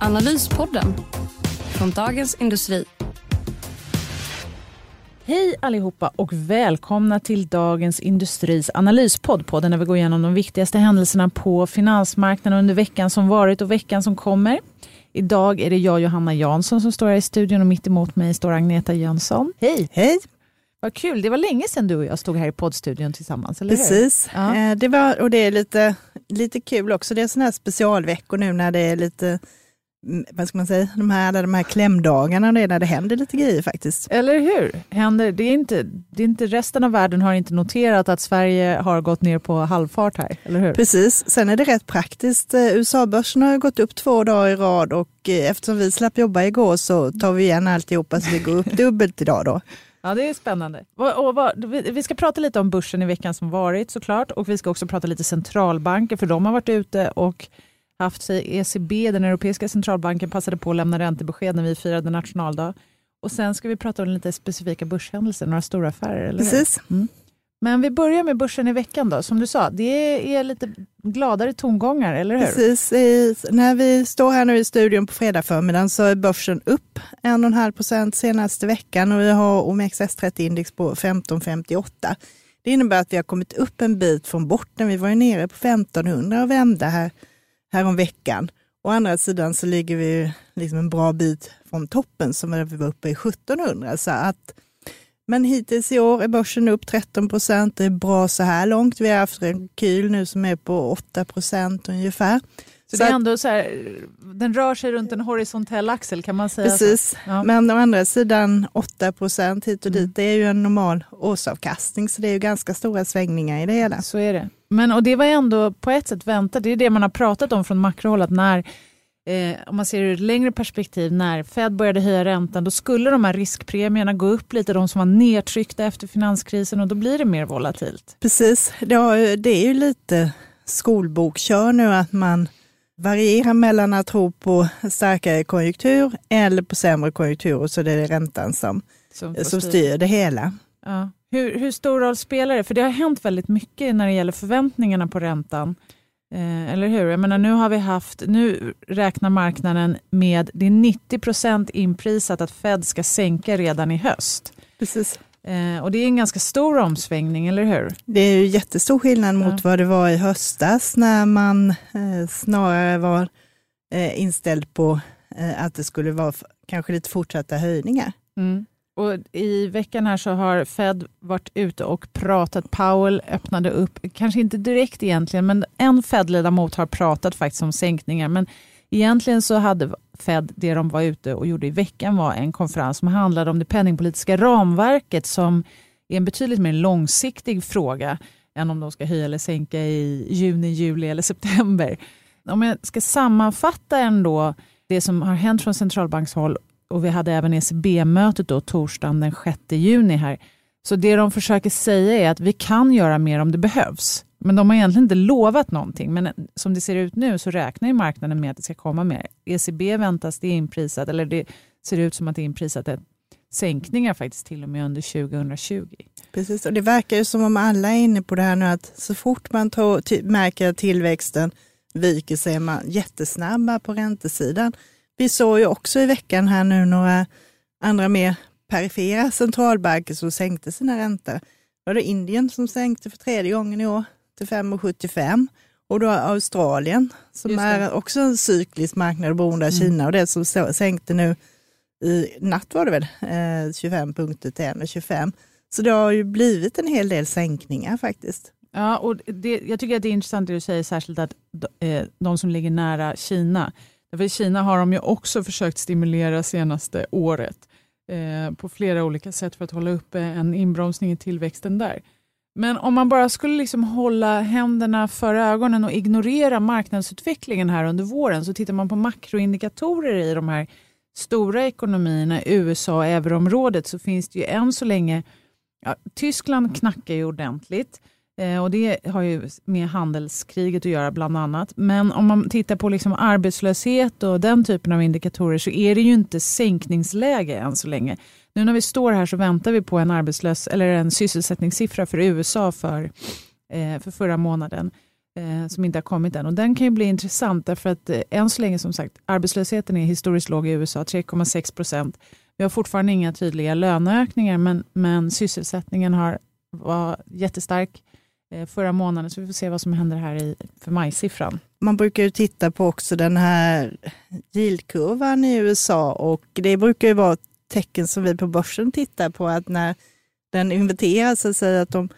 Analyspodden från Dagens Industri. Hej allihopa och välkomna till Dagens Industris analyspodd. Podden där vi går igenom de viktigaste händelserna på finansmarknaden under veckan som varit och veckan som kommer. Idag är det jag, Johanna Jansson, som står här i studion och mitt emot mig står Agneta Jönsson. Hej! Hej! Vad kul, det var länge sedan du och jag stod här i poddstudion tillsammans, eller Precis, hur? Ja. Eh, det var, och det är lite, lite kul också. Det är sådana här specialveckor nu när det är lite, vad ska man säga, de här, alla de här klämdagarna, det är när det händer lite grejer faktiskt. Eller hur? Händer, det, är inte, det är inte, resten av världen har inte noterat att Sverige har gått ner på halvfart här, eller hur? Precis, sen är det rätt praktiskt. Eh, USA-börsen har gått upp två dagar i rad och eh, eftersom vi slapp jobba igår så tar vi igen alltihopa så vi går upp dubbelt idag då. Ja, det är spännande. Och, vi ska prata lite om börsen i veckan som varit såklart och vi ska också prata lite centralbanker för de har varit ute och haft sig ECB, den europeiska centralbanken, passade på att lämna räntebesked när vi firade nationaldag. Och sen ska vi prata om lite specifika börshändelser, några stora affärer. Eller? Precis. Men vi börjar med börsen i veckan då. Som du sa, det är lite gladare tongångar, eller hur? Precis. I, när vi står här nu i studion på fredag förmiddagen så är börsen upp 1,5 procent senaste veckan och vi har OMXS30-index på 1558. Det innebär att vi har kommit upp en bit från botten. Vi var ju nere på 1500 och vände här, häromveckan. veckan. Å andra sidan så ligger vi liksom en bra bit från toppen som vi var uppe i 1700. Så att, men hittills i år är börsen upp 13 procent. Det är bra så här långt. Vi har haft en kyl nu som är på 8 procent ungefär. Så, Så det är ändå så här, den rör sig runt en horisontell axel, kan man säga Precis? Ja. men å andra sidan 8 procent hit och dit, Mm. det är ju en normal årsavkastning, så det är ju ganska stora svängningar i det hela. Så är det. Men och det var ändå på ett sätt väntat. Det är det man har pratat om från makrohåll, att när, eh, om man ser ur ett längre perspektiv, när Fed började höja räntan, då skulle de här riskpremierna gå upp lite, de som var nedtryckta efter finanskrisen, och då blir det mer volatilt. Precis, det, det är ju lite skolbokkör nu att man varierar mellan att tro på starkare konjunktur eller på sämre konjunktur och så det är räntan som, Som, som styr det hela. Ja. Hur, hur stor roll spelar det? För det har hänt väldigt mycket när det gäller förväntningarna på räntan. Eh, eller hur? Jag menar, nu har vi haft, nu räknar marknaden med, det är 90 procent inprisat att Fed ska sänka redan i höst. Precis. Eh, och det är en ganska stor omsvängning, eller hur? Det är ju jättestor skillnad mot Ja. vad det var i höstas när man eh, snarare var eh, inställd på att det skulle vara kanske lite fortsatta höjningar. Mm. Och I veckan här så har Fed varit ute och pratat. Powell öppnade upp, kanske inte direkt egentligen, men en Fed-ledamot har pratat faktiskt om sänkningar. Men egentligen så hade Fed, det de var ute och gjorde i veckan var en konferens som handlade om det penningpolitiska ramverket som är en betydligt mer långsiktig fråga än om de ska höja eller sänka i juni, juli eller september. Om jag ska sammanfatta ändå det som har hänt från centralbankshåll och vi hade även ECB-mötet då torsdagen den 6 juni här. Så det de försöker säga är att vi kan göra mer om det behövs. Men de har egentligen inte lovat någonting. Men som det ser ut nu så räknar ju marknaden med att det ska komma mer. ECB väntas det är inprisat, eller det ser ut som att det är inprisat ett sänkningar faktiskt till och med under 2020. Precis, och det verkar ju som om alla är inne på det här nu att så fort man tar, ty, märker att tillväxten viker sig är man jättesnabba på räntesidan. Vi såg ju också i veckan här nu några andra mer perifera centralbanker som sänkte sina räntor. Då var det Indien som sänkte för tredje gången i år till 5,75 och då Australien som är också en cyklisk marknad beroende av Mm. Kina och det som sänkte nu i natt var det väl, eh, 25 punkter till 1,25. Så det har ju blivit en hel del sänkningar faktiskt. Ja, och det, jag tycker att det är intressant det du säger, särskilt att de, eh, de som ligger nära Kina. Därför i Kina har de ju också försökt stimulera senaste året eh, på flera olika sätt för att hålla uppe en inbromsning i tillväxten där. Men om man bara skulle liksom hålla händerna för ögonen och ignorera marknadsutvecklingen här under våren så tittar man på makroindikatorer i de här stora ekonomierna, USA och euroområdet, så finns det ju än så länge, ja, Tyskland knackar ju ordentligt. Eh, och Det har ju med handelskriget att göra bland annat. Men om man tittar på liksom arbetslöshet och den typen av indikatorer så är det ju inte sänkningsläge än så länge. Nu när vi står här så väntar vi på en, arbetslös, eller en sysselsättningssiffra för USA för, eh, för förra månaden eh, som inte har kommit än. Och den kan ju bli intressant därför att eh, än så länge som sagt arbetslösheten är historiskt låg i USA, 3,6 procent. Vi har fortfarande inga tydliga löneökningar men, men sysselsättningen har, var jättestark förra månaden så vi får se vad som händer här i, för majsiffran. Man brukar ju titta på också den här yieldkurvan i USA och det brukar ju vara tecken som vi på börsen tittar på att när den inverteras, så att säga att de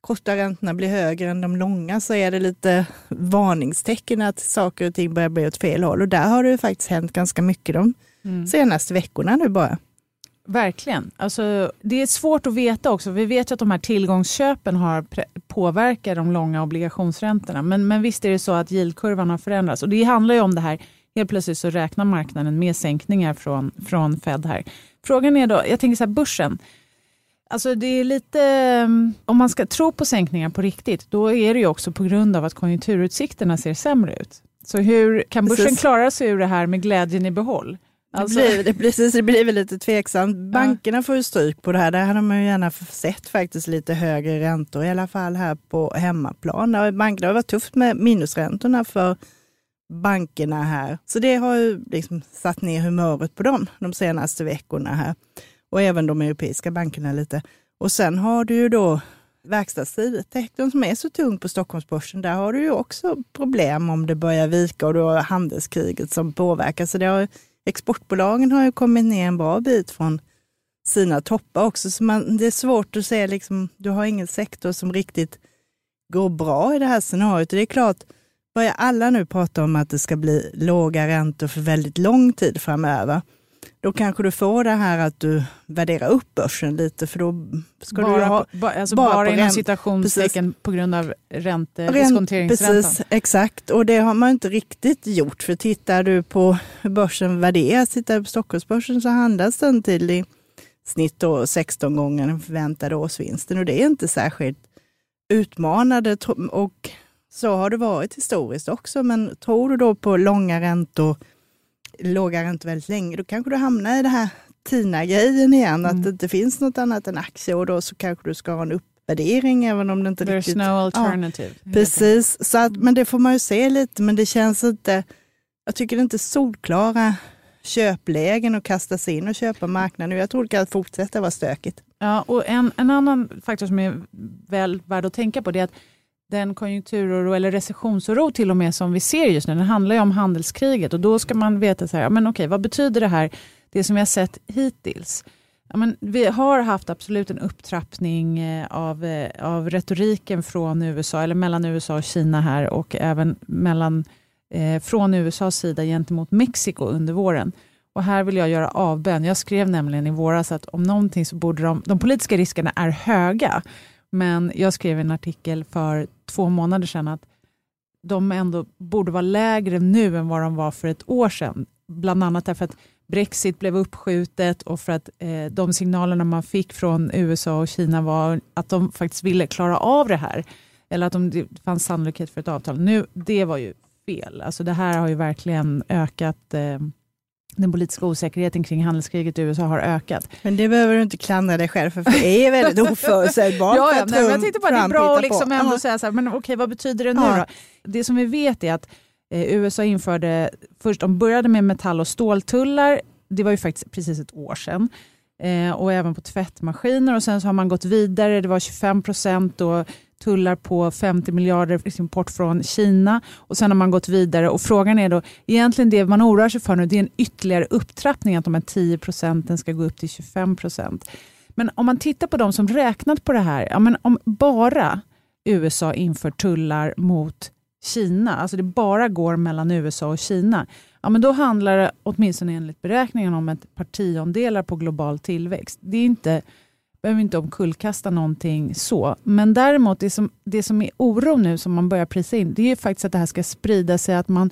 korta räntorna blir högre än de långa så är det lite varningstecken att saker och ting börjar bli åt fel håll. Och där har det faktiskt hänt ganska mycket de mm. senaste veckorna nu bara. Verkligen. Alltså, det är svårt att veta också. Vi vet ju att de här tillgångsköpen har påverkat de långa obligationsräntorna. Men, men visst är det så att yieldkurvan har förändrats. Och det handlar ju om det här, helt plötsligt så räknar marknaden med sänkningar från, från Fed här. Frågan är då, jag tänker så här, börsen. Alltså det är lite, mm, om man ska tro på sänkningar på riktigt, då är det ju också på grund av att konjunkturutsikterna ser sämre ut. Så hur kan börsen klara sig ur det här med glädjen i behåll? Alltså. Det, blir, det, precis, det blir väl lite tveksamt. Bankerna ja. får ju stryk på det här. Där hade man ju gärna sett faktiskt lite högre räntor, i alla fall här på hemmaplan. Bankerna har varit tufft med minusräntorna för bankerna här. Så det har ju liksom satt ner humöret på dem de senaste veckorna här och även de europeiska bankerna lite. Och sen har du ju då verkstadssektorn som är så tung på Stockholmsbörsen. Där har du ju också problem om det börjar vika och du har handelskriget som påverkar. Så det har, exportbolagen har ju kommit ner en bra bit från sina toppar också. Så man, det är svårt att säga, liksom, du har ingen sektor som riktigt går bra i det här scenariot. Det är klart, börjar alla nu prata om att det ska bli låga räntor för väldigt lång tid framöver, då kanske du får det här att du värderar upp börsen lite för då ska bara du ha... På, alltså bara, bara inom citationstecken på grund av ränte, diskonteringsräntan? Precis, exakt. Och det har man inte riktigt gjort. För tittar du på hur börsen värderas, tittar du på Stockholmsbörsen så handlas den till i snitt då 16 gånger den förväntade årsvinsten. Och det är inte särskilt utmanande. Och så har det varit historiskt också. Men tror du då på långa räntor låga räntor väldigt länge, då kanske du hamnar i det här TINA-grejen igen, mm. att det inte finns något annat än aktier och då så kanske du ska ha en uppvärdering även om det inte There's riktigt... no alternative. Ja, precis, så att, men det får man ju se lite, men det känns inte... Jag tycker det är inte solklara köplägen att kasta sig in och köpa marknaden. Jag tror det kan fortsätta vara stökigt. Ja, och en, en annan faktor som är väl värd att tänka på det är att den konjunkturoro eller recessionsoro till och med som vi ser just nu, den handlar ju om handelskriget och då ska man veta så här, men okej, vad betyder det här, det som vi har sett hittills? Ja, men vi har haft absolut en upptrappning eh, av, eh, av retoriken från USA, eller mellan USA och Kina här och även mellan, eh, från USAs sida gentemot Mexiko under våren. Och här vill jag göra avbön. Jag skrev nämligen i våras att om någonting så borde de, de politiska riskerna är höga men jag skrev en artikel för två månader sedan att de ändå borde vara lägre nu än vad de var för ett år sedan. Bland annat därför att Brexit blev uppskjutet och för att eh, de signalerna man fick från USA och Kina var att de faktiskt ville klara av det här. Eller att de, det fanns sannolikhet för ett avtal. Nu, det var ju fel. Alltså det här har ju verkligen ökat eh, den politiska osäkerheten kring handelskriget i USA har ökat. Men det behöver du inte klandra dig själv för, för det är väldigt oförutsägbart. ja, ja, nej, jag tänkte bara det är bra att liksom ändå säga så här, men okej vad betyder det nu ja. då? Det som vi vet är att eh, USA införde, först de började med metall och ståltullar, det var ju faktiskt precis ett år sedan. Eh, och även på tvättmaskiner och sen så har man gått vidare, det var 25 procent tullar på 50 miljarder import från Kina och sen har man gått vidare och frågan är då, egentligen det man oroar sig för nu det är en ytterligare upptrappning att de här 10 procenten ska gå upp till 25 procent. Men om man tittar på de som räknat på det här, ja, men om bara USA inför tullar mot Kina, alltså det bara går mellan USA och Kina, ja, men då handlar det åtminstone enligt beräkningen om ett par tiondelar på global tillväxt. Det är inte behöver inte omkullkasta någonting så. Men däremot, det som, det som är oro nu som man börjar prisa in, det är faktiskt att det här ska sprida sig, att man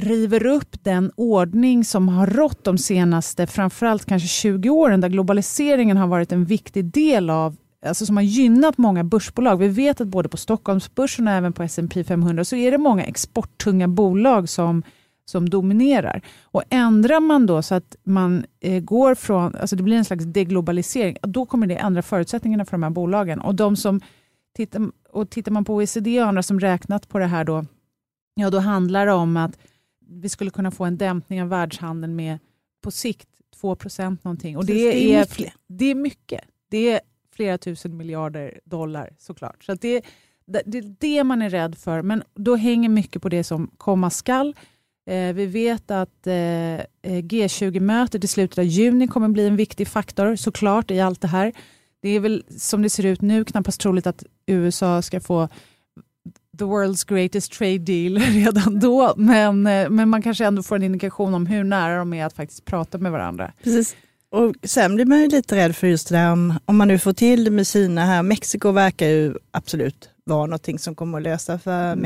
river upp den ordning som har rått de senaste, framförallt kanske 20 åren, där globaliseringen har varit en viktig del av alltså som har gynnat många börsbolag. Vi vet att både på Stockholmsbörsen och även på S&P 500 så är det många exporttunga bolag som, som dominerar. Och ändrar man då så att man eh, går från, alltså det blir en slags deglobalisering, då kommer det ändra förutsättningarna för de här bolagen. Och de som tittar, och tittar man på OECD och andra som räknat på det här då, ja då handlar det om att vi skulle kunna få en dämpning av världshandeln med på sikt 2 någonting. Och det, det, är, mycket. det är mycket. Det är flera tusen miljarder dollar såklart. Så det, det är det man är rädd för, men då hänger mycket på det som komma skall. Eh, vi vet att eh, eh G20-mötet i slutet av juni kommer bli en viktig faktor såklart i allt det här. Det är väl som det ser ut nu knappast troligt att USA ska få the world's greatest trade deal redan då, men, men man kanske ändå får en indikation om hur nära de är att faktiskt prata med varandra. Precis. Och sen blir man ju lite rädd för just det där om, om man nu får till det med Kina här. Mexiko verkar ju absolut vara någonting som kommer att lösa, för mm.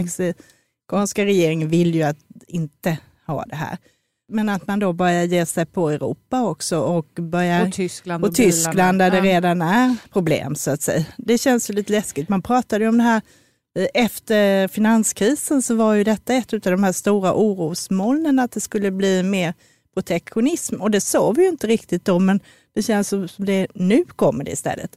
Mexikanska regeringen vill ju att inte ha det här. Men att man då börjar ge sig på Europa också och, börjar, och Tyskland, och, och Tyskland där det redan är problem så att säga. Det känns ju lite läskigt. Man pratade ju om det här efter finanskrisen så var ju detta ett av de här stora orosmolnen att det skulle bli mer protektionism och det såg vi ju inte riktigt då men det känns som det nu kommer det istället.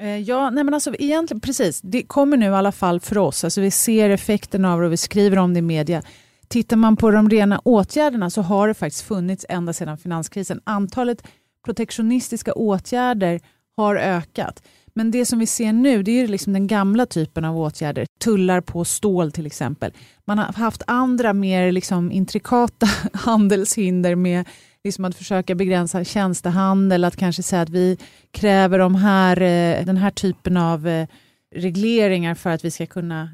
Eh, ja, nej men alltså egentligen precis. Det kommer nu i alla fall för oss. Alltså vi ser effekten av det och vi skriver om det i media. Tittar man på de rena åtgärderna så har det faktiskt funnits ända sedan finanskrisen. Antalet protektionistiska åtgärder har ökat. Men det som vi ser nu det är liksom den gamla typen av åtgärder. Tullar på stål till exempel. Man har haft andra mer liksom intrikata handelshinder med liksom att försöka begränsa tjänstehandel, att kanske säga att vi kräver de här, eh, den här typen av eh, regleringar för att vi ska kunna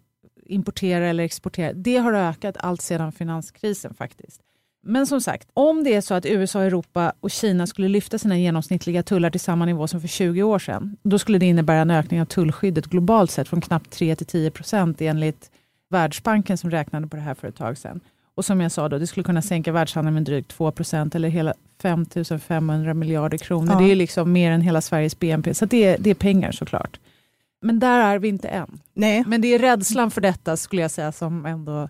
importera eller exportera. Det har ökat allt sedan finanskrisen faktiskt. Men som sagt, om det är så att USA, Europa och Kina skulle lyfta sina genomsnittliga tullar till samma nivå som för 20 år sedan, då skulle det innebära en ökning av tullskyddet globalt sett från knappt 3 till 10 procent enligt Världsbanken som räknade på det här för ett tag sedan. Och som jag sa, då, det skulle kunna sänka världshandeln med drygt 2 procent eller hela 5 500 miljarder kronor. Ja. Det är liksom mer än hela Sveriges BNP, så det är, det är pengar såklart. Men där är vi inte än. Nej. Men det är rädslan för detta skulle jag säga som ändå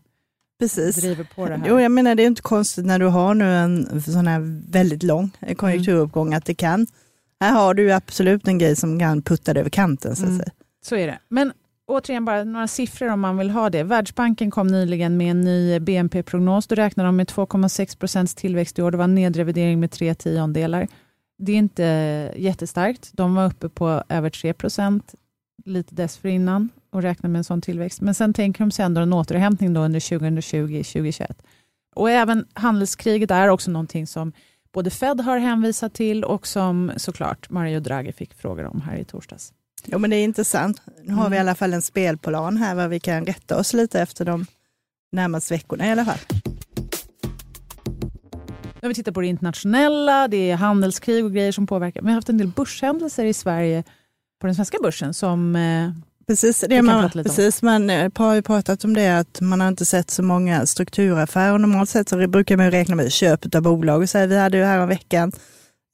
Precis. driver på det här. Jo, jag menar det är inte konstigt när du har nu en sån här väldigt lång konjunkturuppgång mm. att det kan. Här har du absolut en grej som kan putta över kanten. Så, att mm. säga. så är det. Men återigen bara några siffror om man vill ha det. Världsbanken kom nyligen med en ny BNP-prognos. Då räknar de med 2,6 procents tillväxt i år. Det var en nedrevidering med tre tiondelar. Det är inte jättestarkt. De var uppe på över 3 procent lite dessförinnan och räknar med en sån tillväxt. Men sen tänker de sig ändå en återhämtning då under 2020-2021. Och även handelskriget är också någonting som både Fed har hänvisat till och som såklart Mario Draghi fick frågor om här i torsdags. Jo men det är intressant. Nu har mm. vi i alla fall en spelplan här vad vi kan rätta oss lite efter de närmaste veckorna i alla fall. När vi tittar på det internationella, det är handelskrig och grejer som påverkar. Vi har haft en del börshändelser i Sverige på den svenska börsen som eh, Precis, det man, precis man eh, har ju pratat om det att man har inte sett så många strukturaffärer. Normalt sett så brukar man räkna med köp av bolag. Och så vi hade ju här om veckan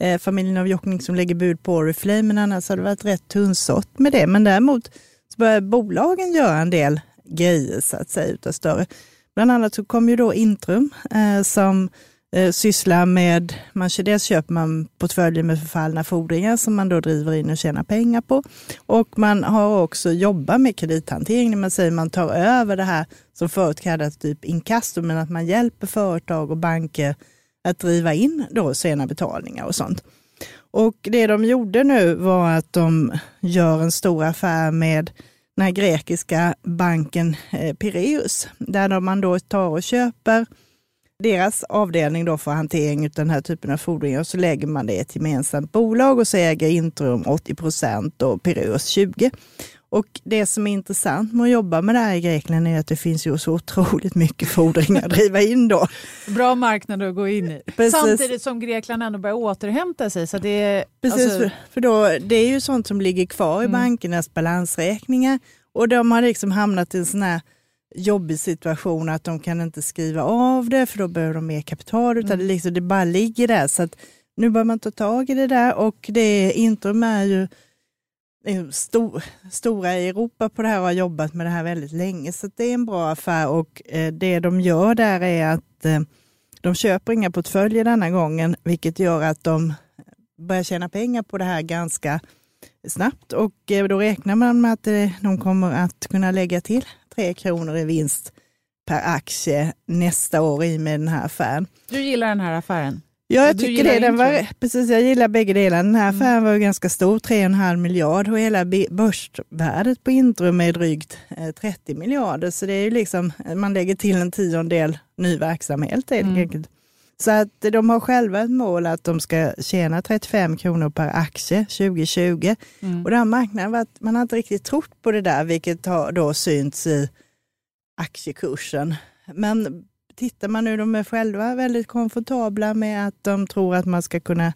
eh, familjen av Jockning som lägger bud på Oriflame, men annars har det varit rätt tunnsått med det. Men däremot så börjar bolagen göra en del grejer så att säga utav större. Bland annat så kom ju då Intrum eh, som eh, sysslar med, man, dels köper man portföljer med förfallna fordringar som man då driver in och tjänar pengar på. Och man har också jobbat med kredithantering, när man säger man tar över det här som förut kallades typ inkasso, men att man hjälper företag och banker att driva in då sena betalningar och sånt. Och det de gjorde nu var att de gör en stor affär med den här grekiska banken eh, Pireus. Piraeus, där man då tar och köper deras avdelning då för hantering av den här typen av fordringar och så lägger man det i ett gemensamt bolag och så äger Intrum 80 procent och Pireus 20. Och det som är intressant med att jobba med det här i Grekland är att det finns ju så otroligt mycket fordringar att driva in då. Bra marknad att gå in i. Precis. Samtidigt som Grekland ändå börjar återhämta sig. Så det är, Precis, alltså, för, för då, det är ju sånt som ligger kvar i Mm. bankernas balansräkningar och de har liksom hamnat i en sån här jobbig situation att de kan inte skriva av det för då behöver de mer kapital utan Mm. det, liksom, det bara ligger där. Så att nu bör man ta tag i det där och det Intrum är ju är stor, stora i Europa på det här och har jobbat med det här väldigt länge så det är en bra affär och eh, det de gör där är att eh, de köper inga portföljer denna gången vilket gör att de börjar tjäna pengar på det här ganska snabbt och eh, då räknar man med att de kommer att kunna lägga till 3 kronor i vinst per aktie nästa år i med den här affären. du gillar den här affären? Ja, jag tycker det. Den var, precis, jag gillar bägge delarna. Den här Mm. affären var ju ganska stor, 3,5 miljard och hela börsvärdet på Intrum är drygt eh, 30 miljarder. Så det är ju liksom, man lägger till en tiondel ny verksamhet helt Mm. enkelt. Så att de har själva ett mål att de ska tjäna 35 kronor per aktie 2020. Mm. Och den här marknaden, var att man har inte riktigt trott på det där, vilket har då synts i aktiekursen. Men tittar man nu, de är själva väldigt komfortabla med att de tror att man ska kunna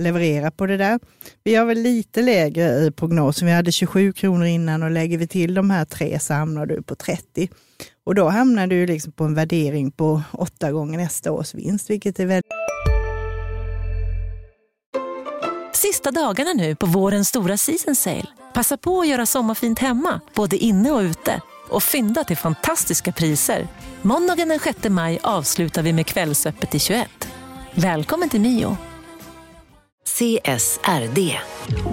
leverera på det där. Vi har väl lite lägre i prognosen. Vi hade 27 kronor innan och lägger vi till de här tre så hamnar du på 30. Och då hamnar du liksom på en värdering på åtta gånger nästa års vinst, vilket är väldigt Sista dagarna nu på vårens stora season sale. Passa på att göra sommarfint hemma, både inne och ute. Och fynda till fantastiska priser. Måndagen den 6 maj avslutar vi med Kvällsöppet i 21. Välkommen till Mio. CSRD.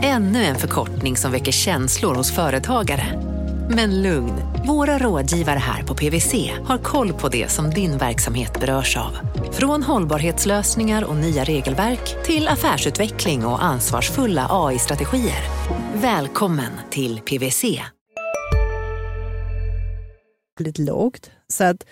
Ännu en förkortning som väcker känslor hos företagare. Men lugn, våra rådgivare här på PWC har koll på det som din verksamhet berörs av. Från hållbarhetslösningar och nya regelverk till affärsutveckling och ansvarsfulla AI-strategier. Välkommen till PWC väldigt lågt. Så att,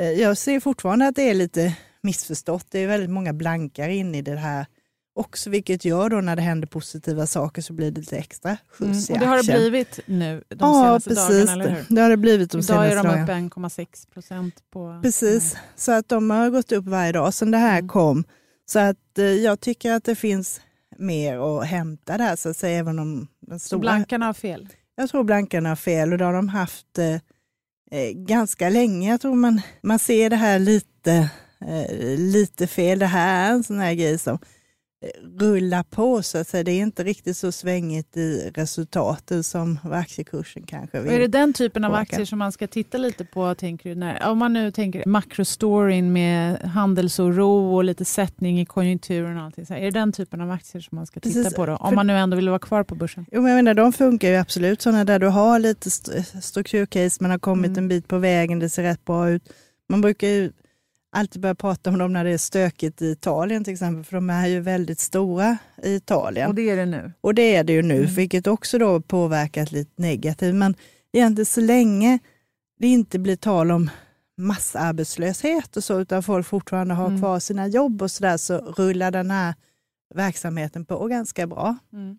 eh, jag ser fortfarande att det är lite missförstått. Det är väldigt många blankar in i det här också, vilket gör då när det händer positiva saker så blir det lite extra skjuts Mm. Och det har det blivit nu de Ja, senaste precis. dagarna, eller hur? Det har det blivit de Idag senaste är de dagarna. uppe 1,6 procent på... Precis, så att de har gått upp varje dag sedan det här Mm. kom. Så att eh, jag tycker att det finns mer att hämta där, så att säga, även om den Så stora... blankarna har fel? Jag tror blankarna har fel och det har de haft eh, eh, ganska länge. Jag tror man, man ser det här lite, eh, lite fel. Det här är en sån här grej som rullar på så att säga. Det är inte riktigt så svängigt i resultaten som vad aktiekursen kanske Och är det vill. den typen av påverka. aktier som man ska titta lite på, tänker du? När, om man nu tänker makrostoryn med handelsoro och lite sättning i konjunkturen och allting. Så här, är det den typen av aktier som man ska titta Precis, på då? Om för- man nu ändå vill vara kvar på börsen? Jo, men jag menar, de funkar ju absolut, sådana där du har lite st- strukturcase, man har kommit Mm. en bit på vägen, det ser rätt bra ut. Man brukar ju alltid börja prata om dem när det är stökigt i Italien till exempel, för de är ju väldigt stora i Italien. Och det är det nu? Och det är det ju nu, Mm. vilket också då påverkat lite negativt. Men egentligen så länge det inte blir tal om massarbetslöshet och så, utan folk fortfarande har Mm. kvar sina jobb och sådär, så rullar den här verksamheten på ganska bra. Mm.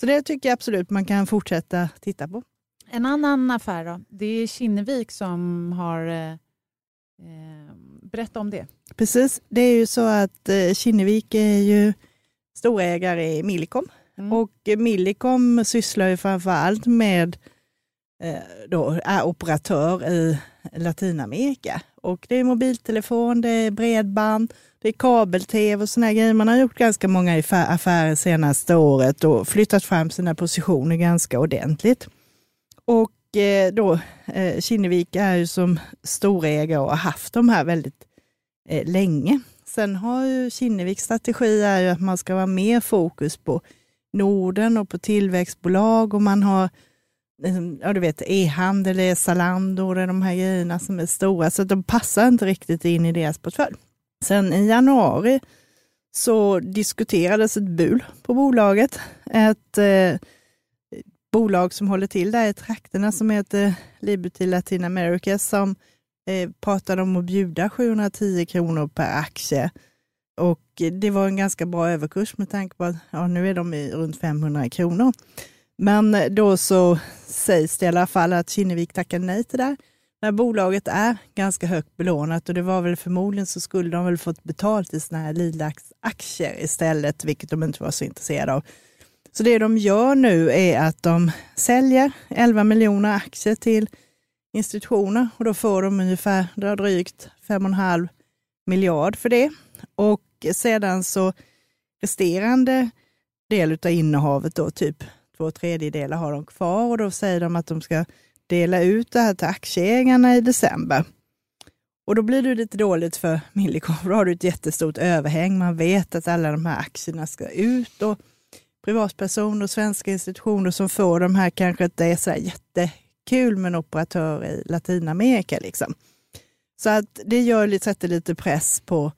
Så det tycker jag absolut man kan fortsätta titta på. En annan affär då? Det är Kinnevik som har... Eh, eh, berätta om det. Precis, det är ju så att eh, Kinnevik är ju storägare i Millicom Mm. och Millicom sysslar ju framför allt med, eh, då, är operatör i Latinamerika. Och det är mobiltelefon, det är bredband, det är kabel-tv och sådana grejer. Man har gjort ganska många affä- affärer senaste året och flyttat fram sina positioner ganska ordentligt. Och eh, då, Kinnevik är ju som storägare och har haft de här väldigt eh, länge. Sen har ju Kinneviks strategi är ju att man ska vara mer fokus på Norden och på tillväxtbolag och man har liksom, ja, du vet, e-handel, E-Zalando och de här grejerna som är stora, så de passar inte riktigt in i deras portfölj. Sen i januari så diskuterades ett bul på bolaget. Ett eh, bolag som håller till där i trakterna som heter Liberty Latin America som eh, pratade om att bjuda 710 kronor per aktie. Och det var en ganska bra överkurs med tanke på att ja, nu är de i runt 500 kronor. Men då så sägs det i alla fall att Kinnevik tackar nej till det. När bolaget är ganska högt belånat och det var väl förmodligen så skulle de väl fått betalt i sådana här Lilacs-aktier istället, vilket de inte var så intresserade av. Så det de gör nu är att de säljer 11 miljoner aktier till institutioner och då får de ungefär drygt 5,5 miljard för det. Och sedan så resterande del av innehavet, då, typ två tredjedelar har de kvar och då säger de att de ska dela ut det här till aktieägarna i december. Och då blir det lite dåligt för Millicom, då har du ett jättestort överhäng. Man vet att alla de här aktierna ska ut och privatpersoner och svenska institutioner som får de här kanske inte är så jätte kul med en operatör i Latinamerika. Liksom. Så att det gör, sätter lite press på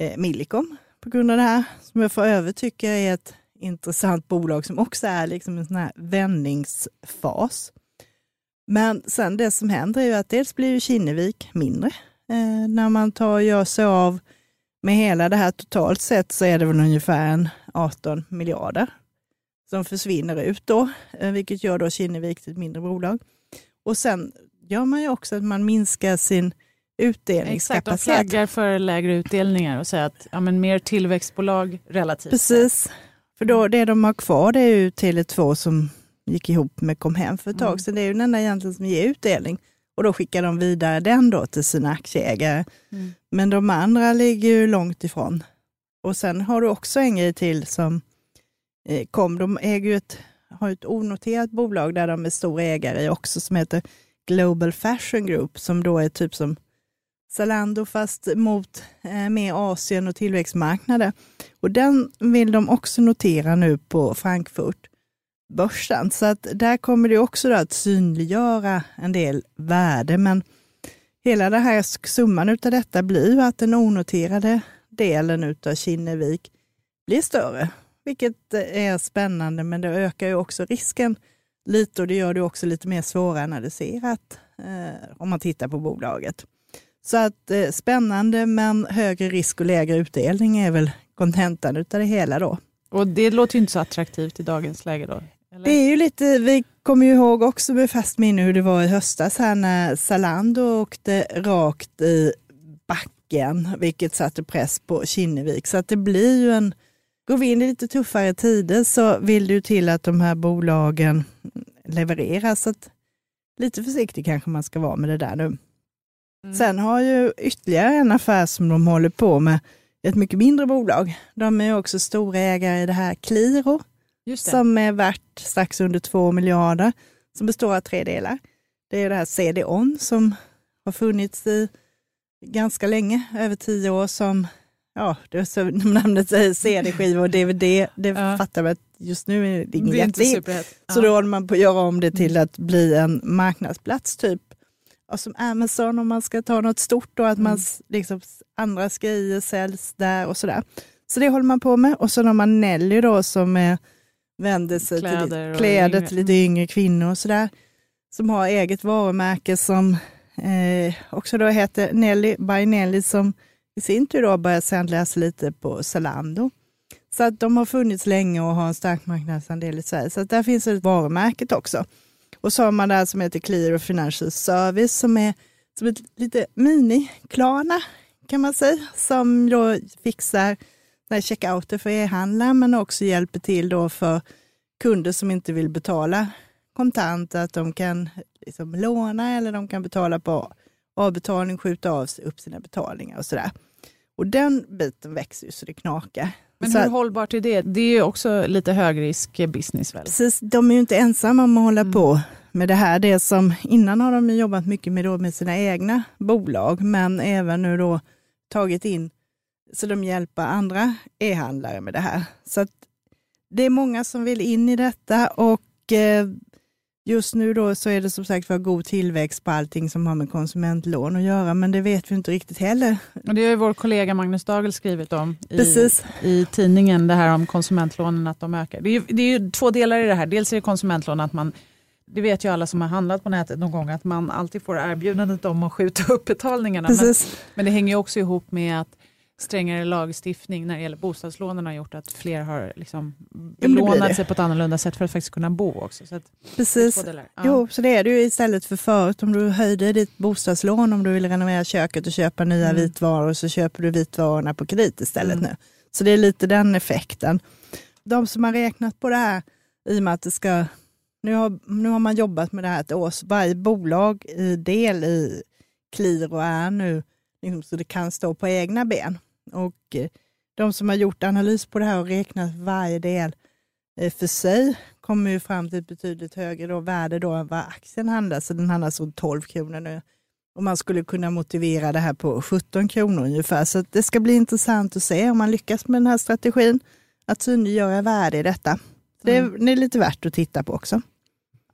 eh, Millicom på grund av det här, som jag för övrigt tycker är ett intressant bolag som också är liksom en sån här vändningsfas. Men sen det som händer är ju att dels blir ju Kinnevik mindre. Eh, när man tar och gör sig av med hela det här totalt sett så är det väl ungefär en 18 miljarder som försvinner ut då, eh, vilket gör då Kinnevik till ett mindre bolag. Och sen gör man ju också att man minskar sin utdelningskapacitet. Exakt, de flaggar för lägre utdelningar och säger att ja, men mer tillväxtbolag relativt. Precis, för då, det de har kvar det är ju Tele2 som gick ihop med Comhem för ett tag mm. sedan. Det är ju den enda egentligen som ger utdelning. Och då skickar de vidare den då till sina aktieägare. Mm. Men de andra ligger ju långt ifrån. Och sen har du också en grej till som Eh, kom. De äger ju ett, har ett onoterat bolag där de är stora ägare också som heter Global Fashion Group som då är typ som Zalando fast mot eh, mer Asien och tillväxtmarknader. Och den vill de också notera nu på Frankfurtbörsen. Så att där kommer det också att synliggöra en del värde. Men hela den här summan av detta blir ju att den onoterade delen av Kinnevik blir större, vilket är spännande, men det ökar ju också risken lite och det gör det också lite mer svåranalyserat eh, om man tittar på bolaget. Så att eh, spännande men högre risk och lägre utdelning är väl kontentan av det hela då. Och det låter ju inte så attraktivt i dagens läge då? Eller? Det är ju lite, vi kommer ju ihåg också med fast minne hur det var i höstas här när Zalando åkte rakt i backen, vilket satte press på Kinnevik. Så att det blir ju en, går vi in i lite tuffare tider så vill ju till att de här bolagen levererar. Så att lite försiktig kanske man ska vara med det där nu. Mm. Sen har ju ytterligare en affär som de håller på med, ett mycket mindre bolag. De är också storägare i det här Qliro, som är värt strax under 2 miljarder, som består av tre delar. Det är det här CD-ON som har funnits i ganska länge, över tio år, som ja, det är så namnet säger, CD-skiva och DVD, det ja. fattar man att just nu är det ingen jättehit. Så då håller man på att göra om det till att bli en marknadsplats typ och som Amazon om man ska ta något stort och att man, mm. liksom, andra grejer säljs där och sådär. Så det håller man på med. Och så har man Nelly då som är, vänder sig kläder till, kläder till lite yngre kvinnor och sådär. Som har eget varumärke som eh, också då heter Nelly by Nelly som i sin tur då börjat sändas lite på Zalando. Så att de har funnits länge och har en stark marknadsandel i Sverige. Så att där finns ett varumärket också. Och så har man det här som heter Clear Financial Service som är som ett lite mini-Klarna kan man säga, som då fixar checkouter för e-handlare men också hjälper till då för kunder som inte vill betala kontant, att de kan liksom låna eller de kan betala på avbetalning, skjuta av upp sina betalningar och sådär. Och den biten växer ju så det knakar. Men hur hållbart är det? Det är ju också lite högrisk business väl? Precis, de är ju inte ensamma om att hålla mm. på med det här. Det som, innan har de jobbat mycket med, då, med sina egna bolag, men även nu då tagit in, så de hjälper andra e-handlare med det här. Så det är många som vill in i detta och eh, Just nu då så är det som sagt för god tillväxt på allting som har med konsumentlån att göra, men det vet vi inte riktigt heller. Och det har ju vår kollega Magnus Dagel skrivit om i, i tidningen, det här om konsumentlånen, att de ökar. Det är, ju, det är ju två delar i det här. Dels är det konsumentlån, att man det vet ju alla som har handlat på nätet någon gång att man alltid får erbjudandet om att skjuta upp betalningarna. Men, men, det hänger också ihop med att strängare lagstiftning när det gäller bostadslånen har gjort att fler har liksom belånat sig på ett annorlunda sätt för att faktiskt kunna bo också. Så att, Precis. Ja. Jo, så det är det ju istället för förut om du höjde ditt bostadslån om du vill renovera köket och köpa nya Mm. vitvaror så köper du vitvarorna på kredit istället Mm. nu. Så det är lite den effekten. De som har räknat på det här i och med att det ska, nu har, nu har man jobbat med det här ett år, så varje bolag i del i KLIR och är nu liksom, så det kan stå på egna ben. Och eh, de som har gjort analys på det här och räknat varje del eh, för sig kommer ju fram till ett betydligt högre då, värde då än vad aktien handlas. Så den handlas runt 12 kronor nu. Och man skulle kunna motivera det här på 17 kronor ungefär. Så det ska bli intressant att se om man lyckas med den här strategin, att synliggöra värde i detta. Det är, det är lite värt att titta på också.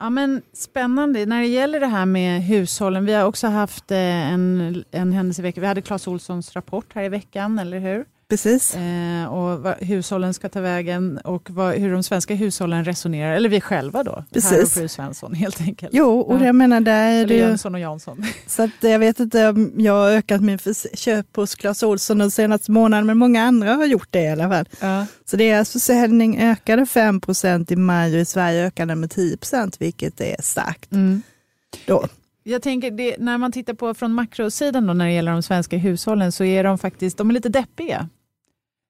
Ja, men spännande. När det gäller det här med hushållen, vi har också haft eh, en, en händelse i veckan. Vi hade Clas Olssons rapport här i veckan, eller hur? Precis. Eh, och vad hushållen ska ta vägen och vad, hur de svenska hushållen resonerar, eller vi själva då, Precis. herr och fru Svensson helt enkelt. Jo, och Ja. jag menar där är det Eller ju, Jönsson och Jansson. så att jag vet inte om jag har ökat min köp hos Clas Ohlson den senaste månaden, men många andra har gjort det i alla fall. Ja. Så deras försäljning ökade 5% i maj och i Sverige ökade den med 10% vilket är starkt. Mm. Då. Jag tänker, det, när man tittar på från makrosidan då, när det gäller de svenska hushållen så är de faktiskt de är lite deppiga.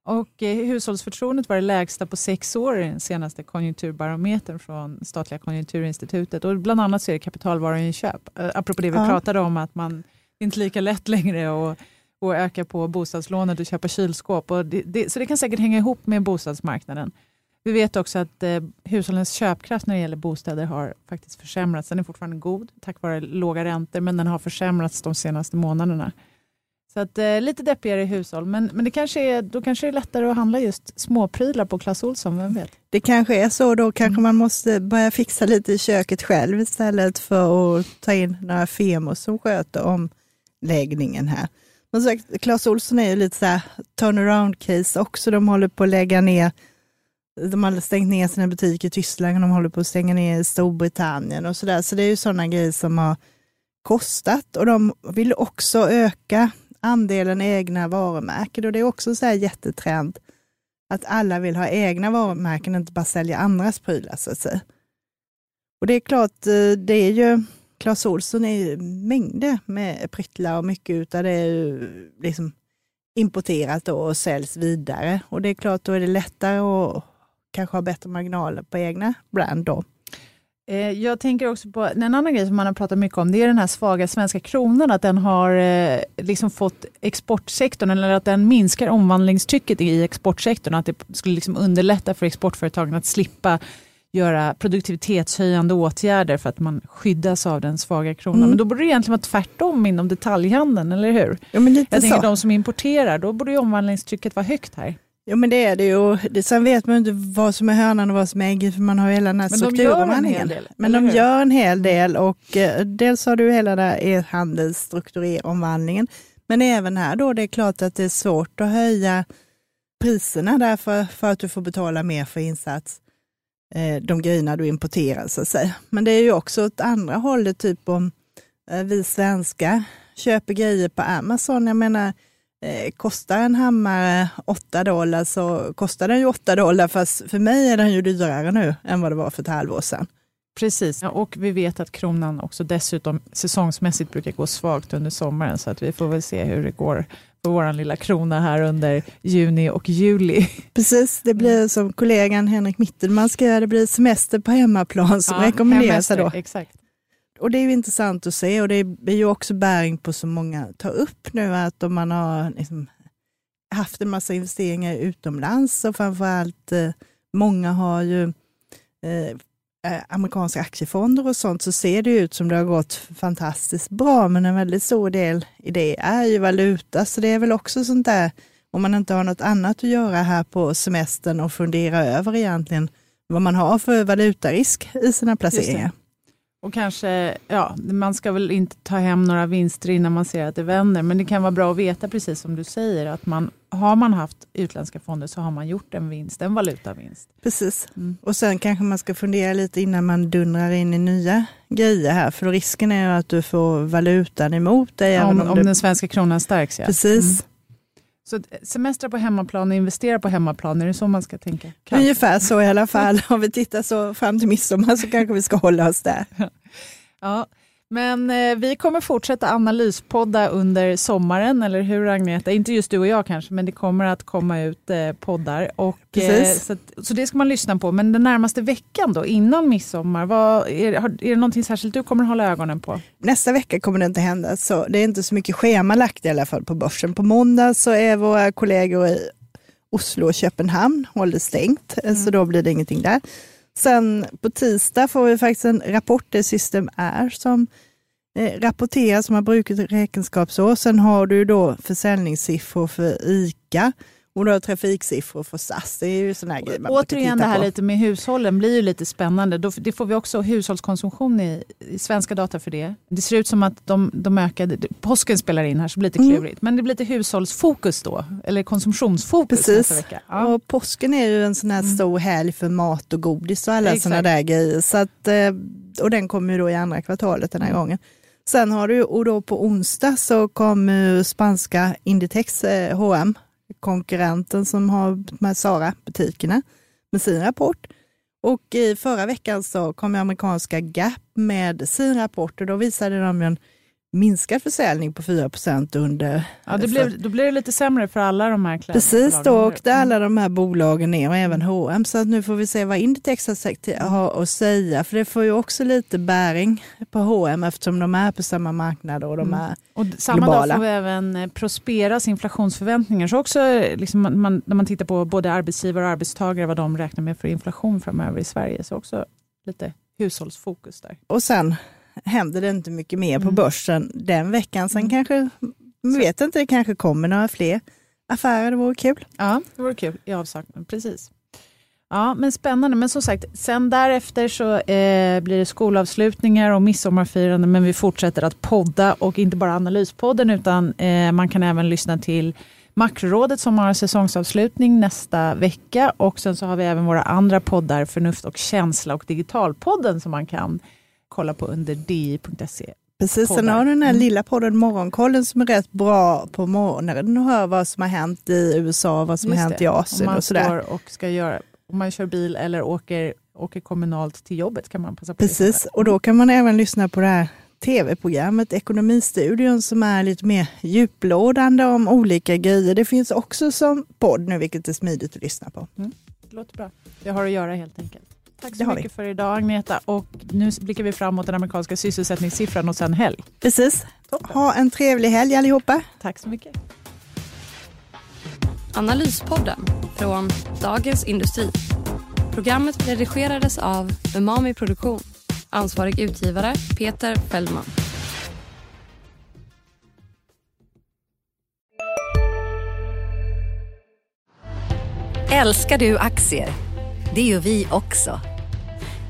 Och eh, hushållsförtroendet var det lägsta på sex år i den senaste konjunkturbarometern från statliga konjunkturinstitutet. Och bland annat så är det kapitalvaruinköp. Eh, apropå det vi Ja. pratade om att man det är inte lika lätt längre att, att öka på bostadslånet och köpa kylskåp. Och det, det, så det kan säkert hänga ihop med bostadsmarknaden. Vi vet också att eh, hushållens köpkraft när det gäller bostäder har faktiskt försämrats. Den är fortfarande god tack vare låga räntor, men den har försämrats de senaste månaderna. Så att, eh, lite deppigare hushåll, men, men det kanske är, då kanske det är lättare att handla just småprylar på Clas Ohlson, vem vet? Det kanske är så, då kanske Mm. man måste börja fixa lite i köket själv istället för att ta in några firmor som sköter omläggningen här. Men så, Clas Ohlson är ju lite så här turnaround case också. De håller på att lägga ner, de har stängt ner sina butiker i Tyskland, de håller på att stänga ner i Storbritannien och så där. Så det är ju sådana grejer som har kostat och de vill också öka andelen egna varumärken och det är också så här jättetrend att alla vill ha egna varumärken, inte bara sälja andras prylar så att säga. Och det är klart, eh, det är ju, Clas Ohlson är ju mängder med pryttlar och mycket utav det är ju liksom importerat då och säljs vidare. Och det är klart, då är det lättare att kanske ha bättre marginaler på egna brand då. Eh, Jag tänker också på en annan grej som man har pratat mycket om, det är den här svaga svenska kronan, att den har eh, liksom fått exportsektorn, eller att den minskar omvandlingstrycket i exportsektorn, att det skulle liksom underlätta för exportföretagen att slippa göra produktivitetshöjande åtgärder för att man skyddas av den svaga kronan. Mm. Men då borde det egentligen vara tvärtom inom detaljhandeln, eller hur? Ja, men lite Jag tänker så. de som importerar, då borde ju omvandlingstrycket vara högt här. Ja men det är det ju. Det, sen vet man ju inte vad som är hönan och vad som är ägget för man har ju hela den här Men de gör en strukturomvandlingen. hel del, Men de hur? gör en hel del och eh, dels har du hela den här e-handelsstrukturomvandlingen. Men även här då, det är klart att det är svårt att höja priserna därför för att du får betala mer för insats. Eh, de grejerna du importerar så att säga. Men det är ju också åt andra hållet, typ om eh, vi svenskar köper grejer på Amazon. Jag menar, eh, kostar en hammare 8 dollar så kostar den ju 8 dollar, fast för mig är den ju dyrare nu än vad det var för ett halvår sedan. Precis, ja, och vi vet att kronan också dessutom säsongsmässigt brukar gå svagt under sommaren, så att vi får väl se hur det går för vår lilla krona här under juni och juli. Precis, det blir som kollegan Henrik Mittelman ska göra, det blir semester på hemmaplan som rekommenderas hemester, då. Exakt. Och det är ju intressant att se och det är ju också bäring på som många tar upp nu, att om man har liksom haft en massa investeringar utomlands och framförallt eh, många har ju eh, eh, amerikanska aktiefonder och sånt så ser det ut som det har gått fantastiskt bra men en väldigt stor del i det är ju valuta så det är väl också sånt där om man inte har något annat att göra här på semestern och fundera över egentligen vad man har för valutarisk i sina placeringar. Och kanske, ja, man ska väl inte ta hem några vinster innan man ser att det vänder, men det kan vara bra att veta, precis som du säger, att man, har man haft utländska fonder så har man gjort en vinst, en valutavinst. Precis. Mm. Och sen kanske man ska fundera lite innan man dundrar in i nya grejer här, för risken är ju att du får valutan emot dig. Om, om om du... den svenska kronan stärks, ja. Precis. Mm. Så semester på hemmaplan och investera på hemmaplan, är det så man ska tänka? Kanske. Ungefär så i alla fall. Om vi tittar så fram till midsommar så kanske vi ska hålla oss där. Ja, men eh, vi kommer fortsätta analyspodda under sommaren, eller hur Agneta? Inte just du och jag kanske, men det kommer att komma ut eh, poddar. Och, eh, så, att, så, det ska man lyssna på. Men den närmaste veckan då, innan midsommar, vad, är, är det någonting särskilt du kommer hålla ögonen på? Nästa vecka kommer det inte hända, så det är inte så mycket schemalagt i alla fall på börsen. På måndag så är våra kollegor i Oslo och Köpenhamn håller stängt, mm. så då blir det ingenting där. Sen på tisdag får vi faktiskt en rapport, det System är som eh, rapporterar som har brukat räkenskapsår. Sen har du då försäljningssiffror för ICA du har trafiksiffror för SAS. Det är ju sådana här grejer man Återigen det här på. lite med hushållen blir ju lite spännande. det får vi också hushållskonsumtion i, i svenska data för det. Det ser ut som att de, de ökade, påsken spelar in här så det blir lite mm. klurigt. Mm. Men det blir lite hushållsfokus då, eller konsumtionsfokus Precis. nästa vecka. Ja. Och påsken är ju en sån här mm. stor helg för mat och godis och alla sådana där grejer. Så att, eh, och den kommer ju då i andra kvartalet den här gången. Sen har du, och då på onsdag så kommer spanska Inditex eh, H&M konkurrenten som har med Sara-butikerna med sin rapport. Och i förra veckan så kom amerikanska Gap med sin rapport och då visade de en minskad försäljning på 4% under... Ja, det blev, då blir det lite sämre för alla de här kläderna. Precis, då åkte alla de här bolagen ner och även H&M så att nu får vi se vad Inditex har att säga. För det får ju också lite bäring på H&M eftersom de är på samma marknad och de mm. är och Samma globala. dag får vi även eh, Prosperas inflationsförväntningar. Så också eh, liksom man, när man tittar på både arbetsgivare och arbetstagare vad de räknar med för inflation framöver i Sverige. Så också lite hushållsfokus där. Och sen händer det inte mycket mer på mm. börsen den veckan. Sen mm. kanske, vi vet inte, det kanske kommer några fler affärer. Det vore kul. Ja, det vore kul i avsaknad. Precis. Ja, men spännande. Men som sagt, sen därefter så eh, blir det skolavslutningar och midsommarfirande, men vi fortsätter att podda och inte bara Analyspodden, utan eh, man kan även lyssna till Makrorådet som har säsongsavslutning nästa vecka och sen så har vi även våra andra poddar, Förnuft och känsla och Digitalpodden som man kan kolla på under di.se. Precis, sen har du den här mm. lilla podden Morgonkollen som är rätt bra på morgonen och hör vad som har hänt i USA, vad som Just har hänt det. i Asien och sådär. och ska göra, om man kör bil eller åker, åker kommunalt till jobbet kan man passa på Precis, och då kan man även lyssna på det här tv-programmet Ekonomistudion som är lite mer djuplådande om olika grejer. Det finns också som podd nu, vilket är smidigt att lyssna på. Mm. Det låter bra. Det har att göra helt enkelt. Tack så mycket vi. för idag Agneta. Och nu blickar vi fram mot den amerikanska sysselsättningssiffran och sen helg. Precis. Toppen. Ha en trevlig helg allihopa. Tack så mycket. Analyspodden från Dagens Industri. Programmet redigerades av Umami Produktion. Ansvarig utgivare Peter Fellman. Älskar du aktier? Det gör vi också.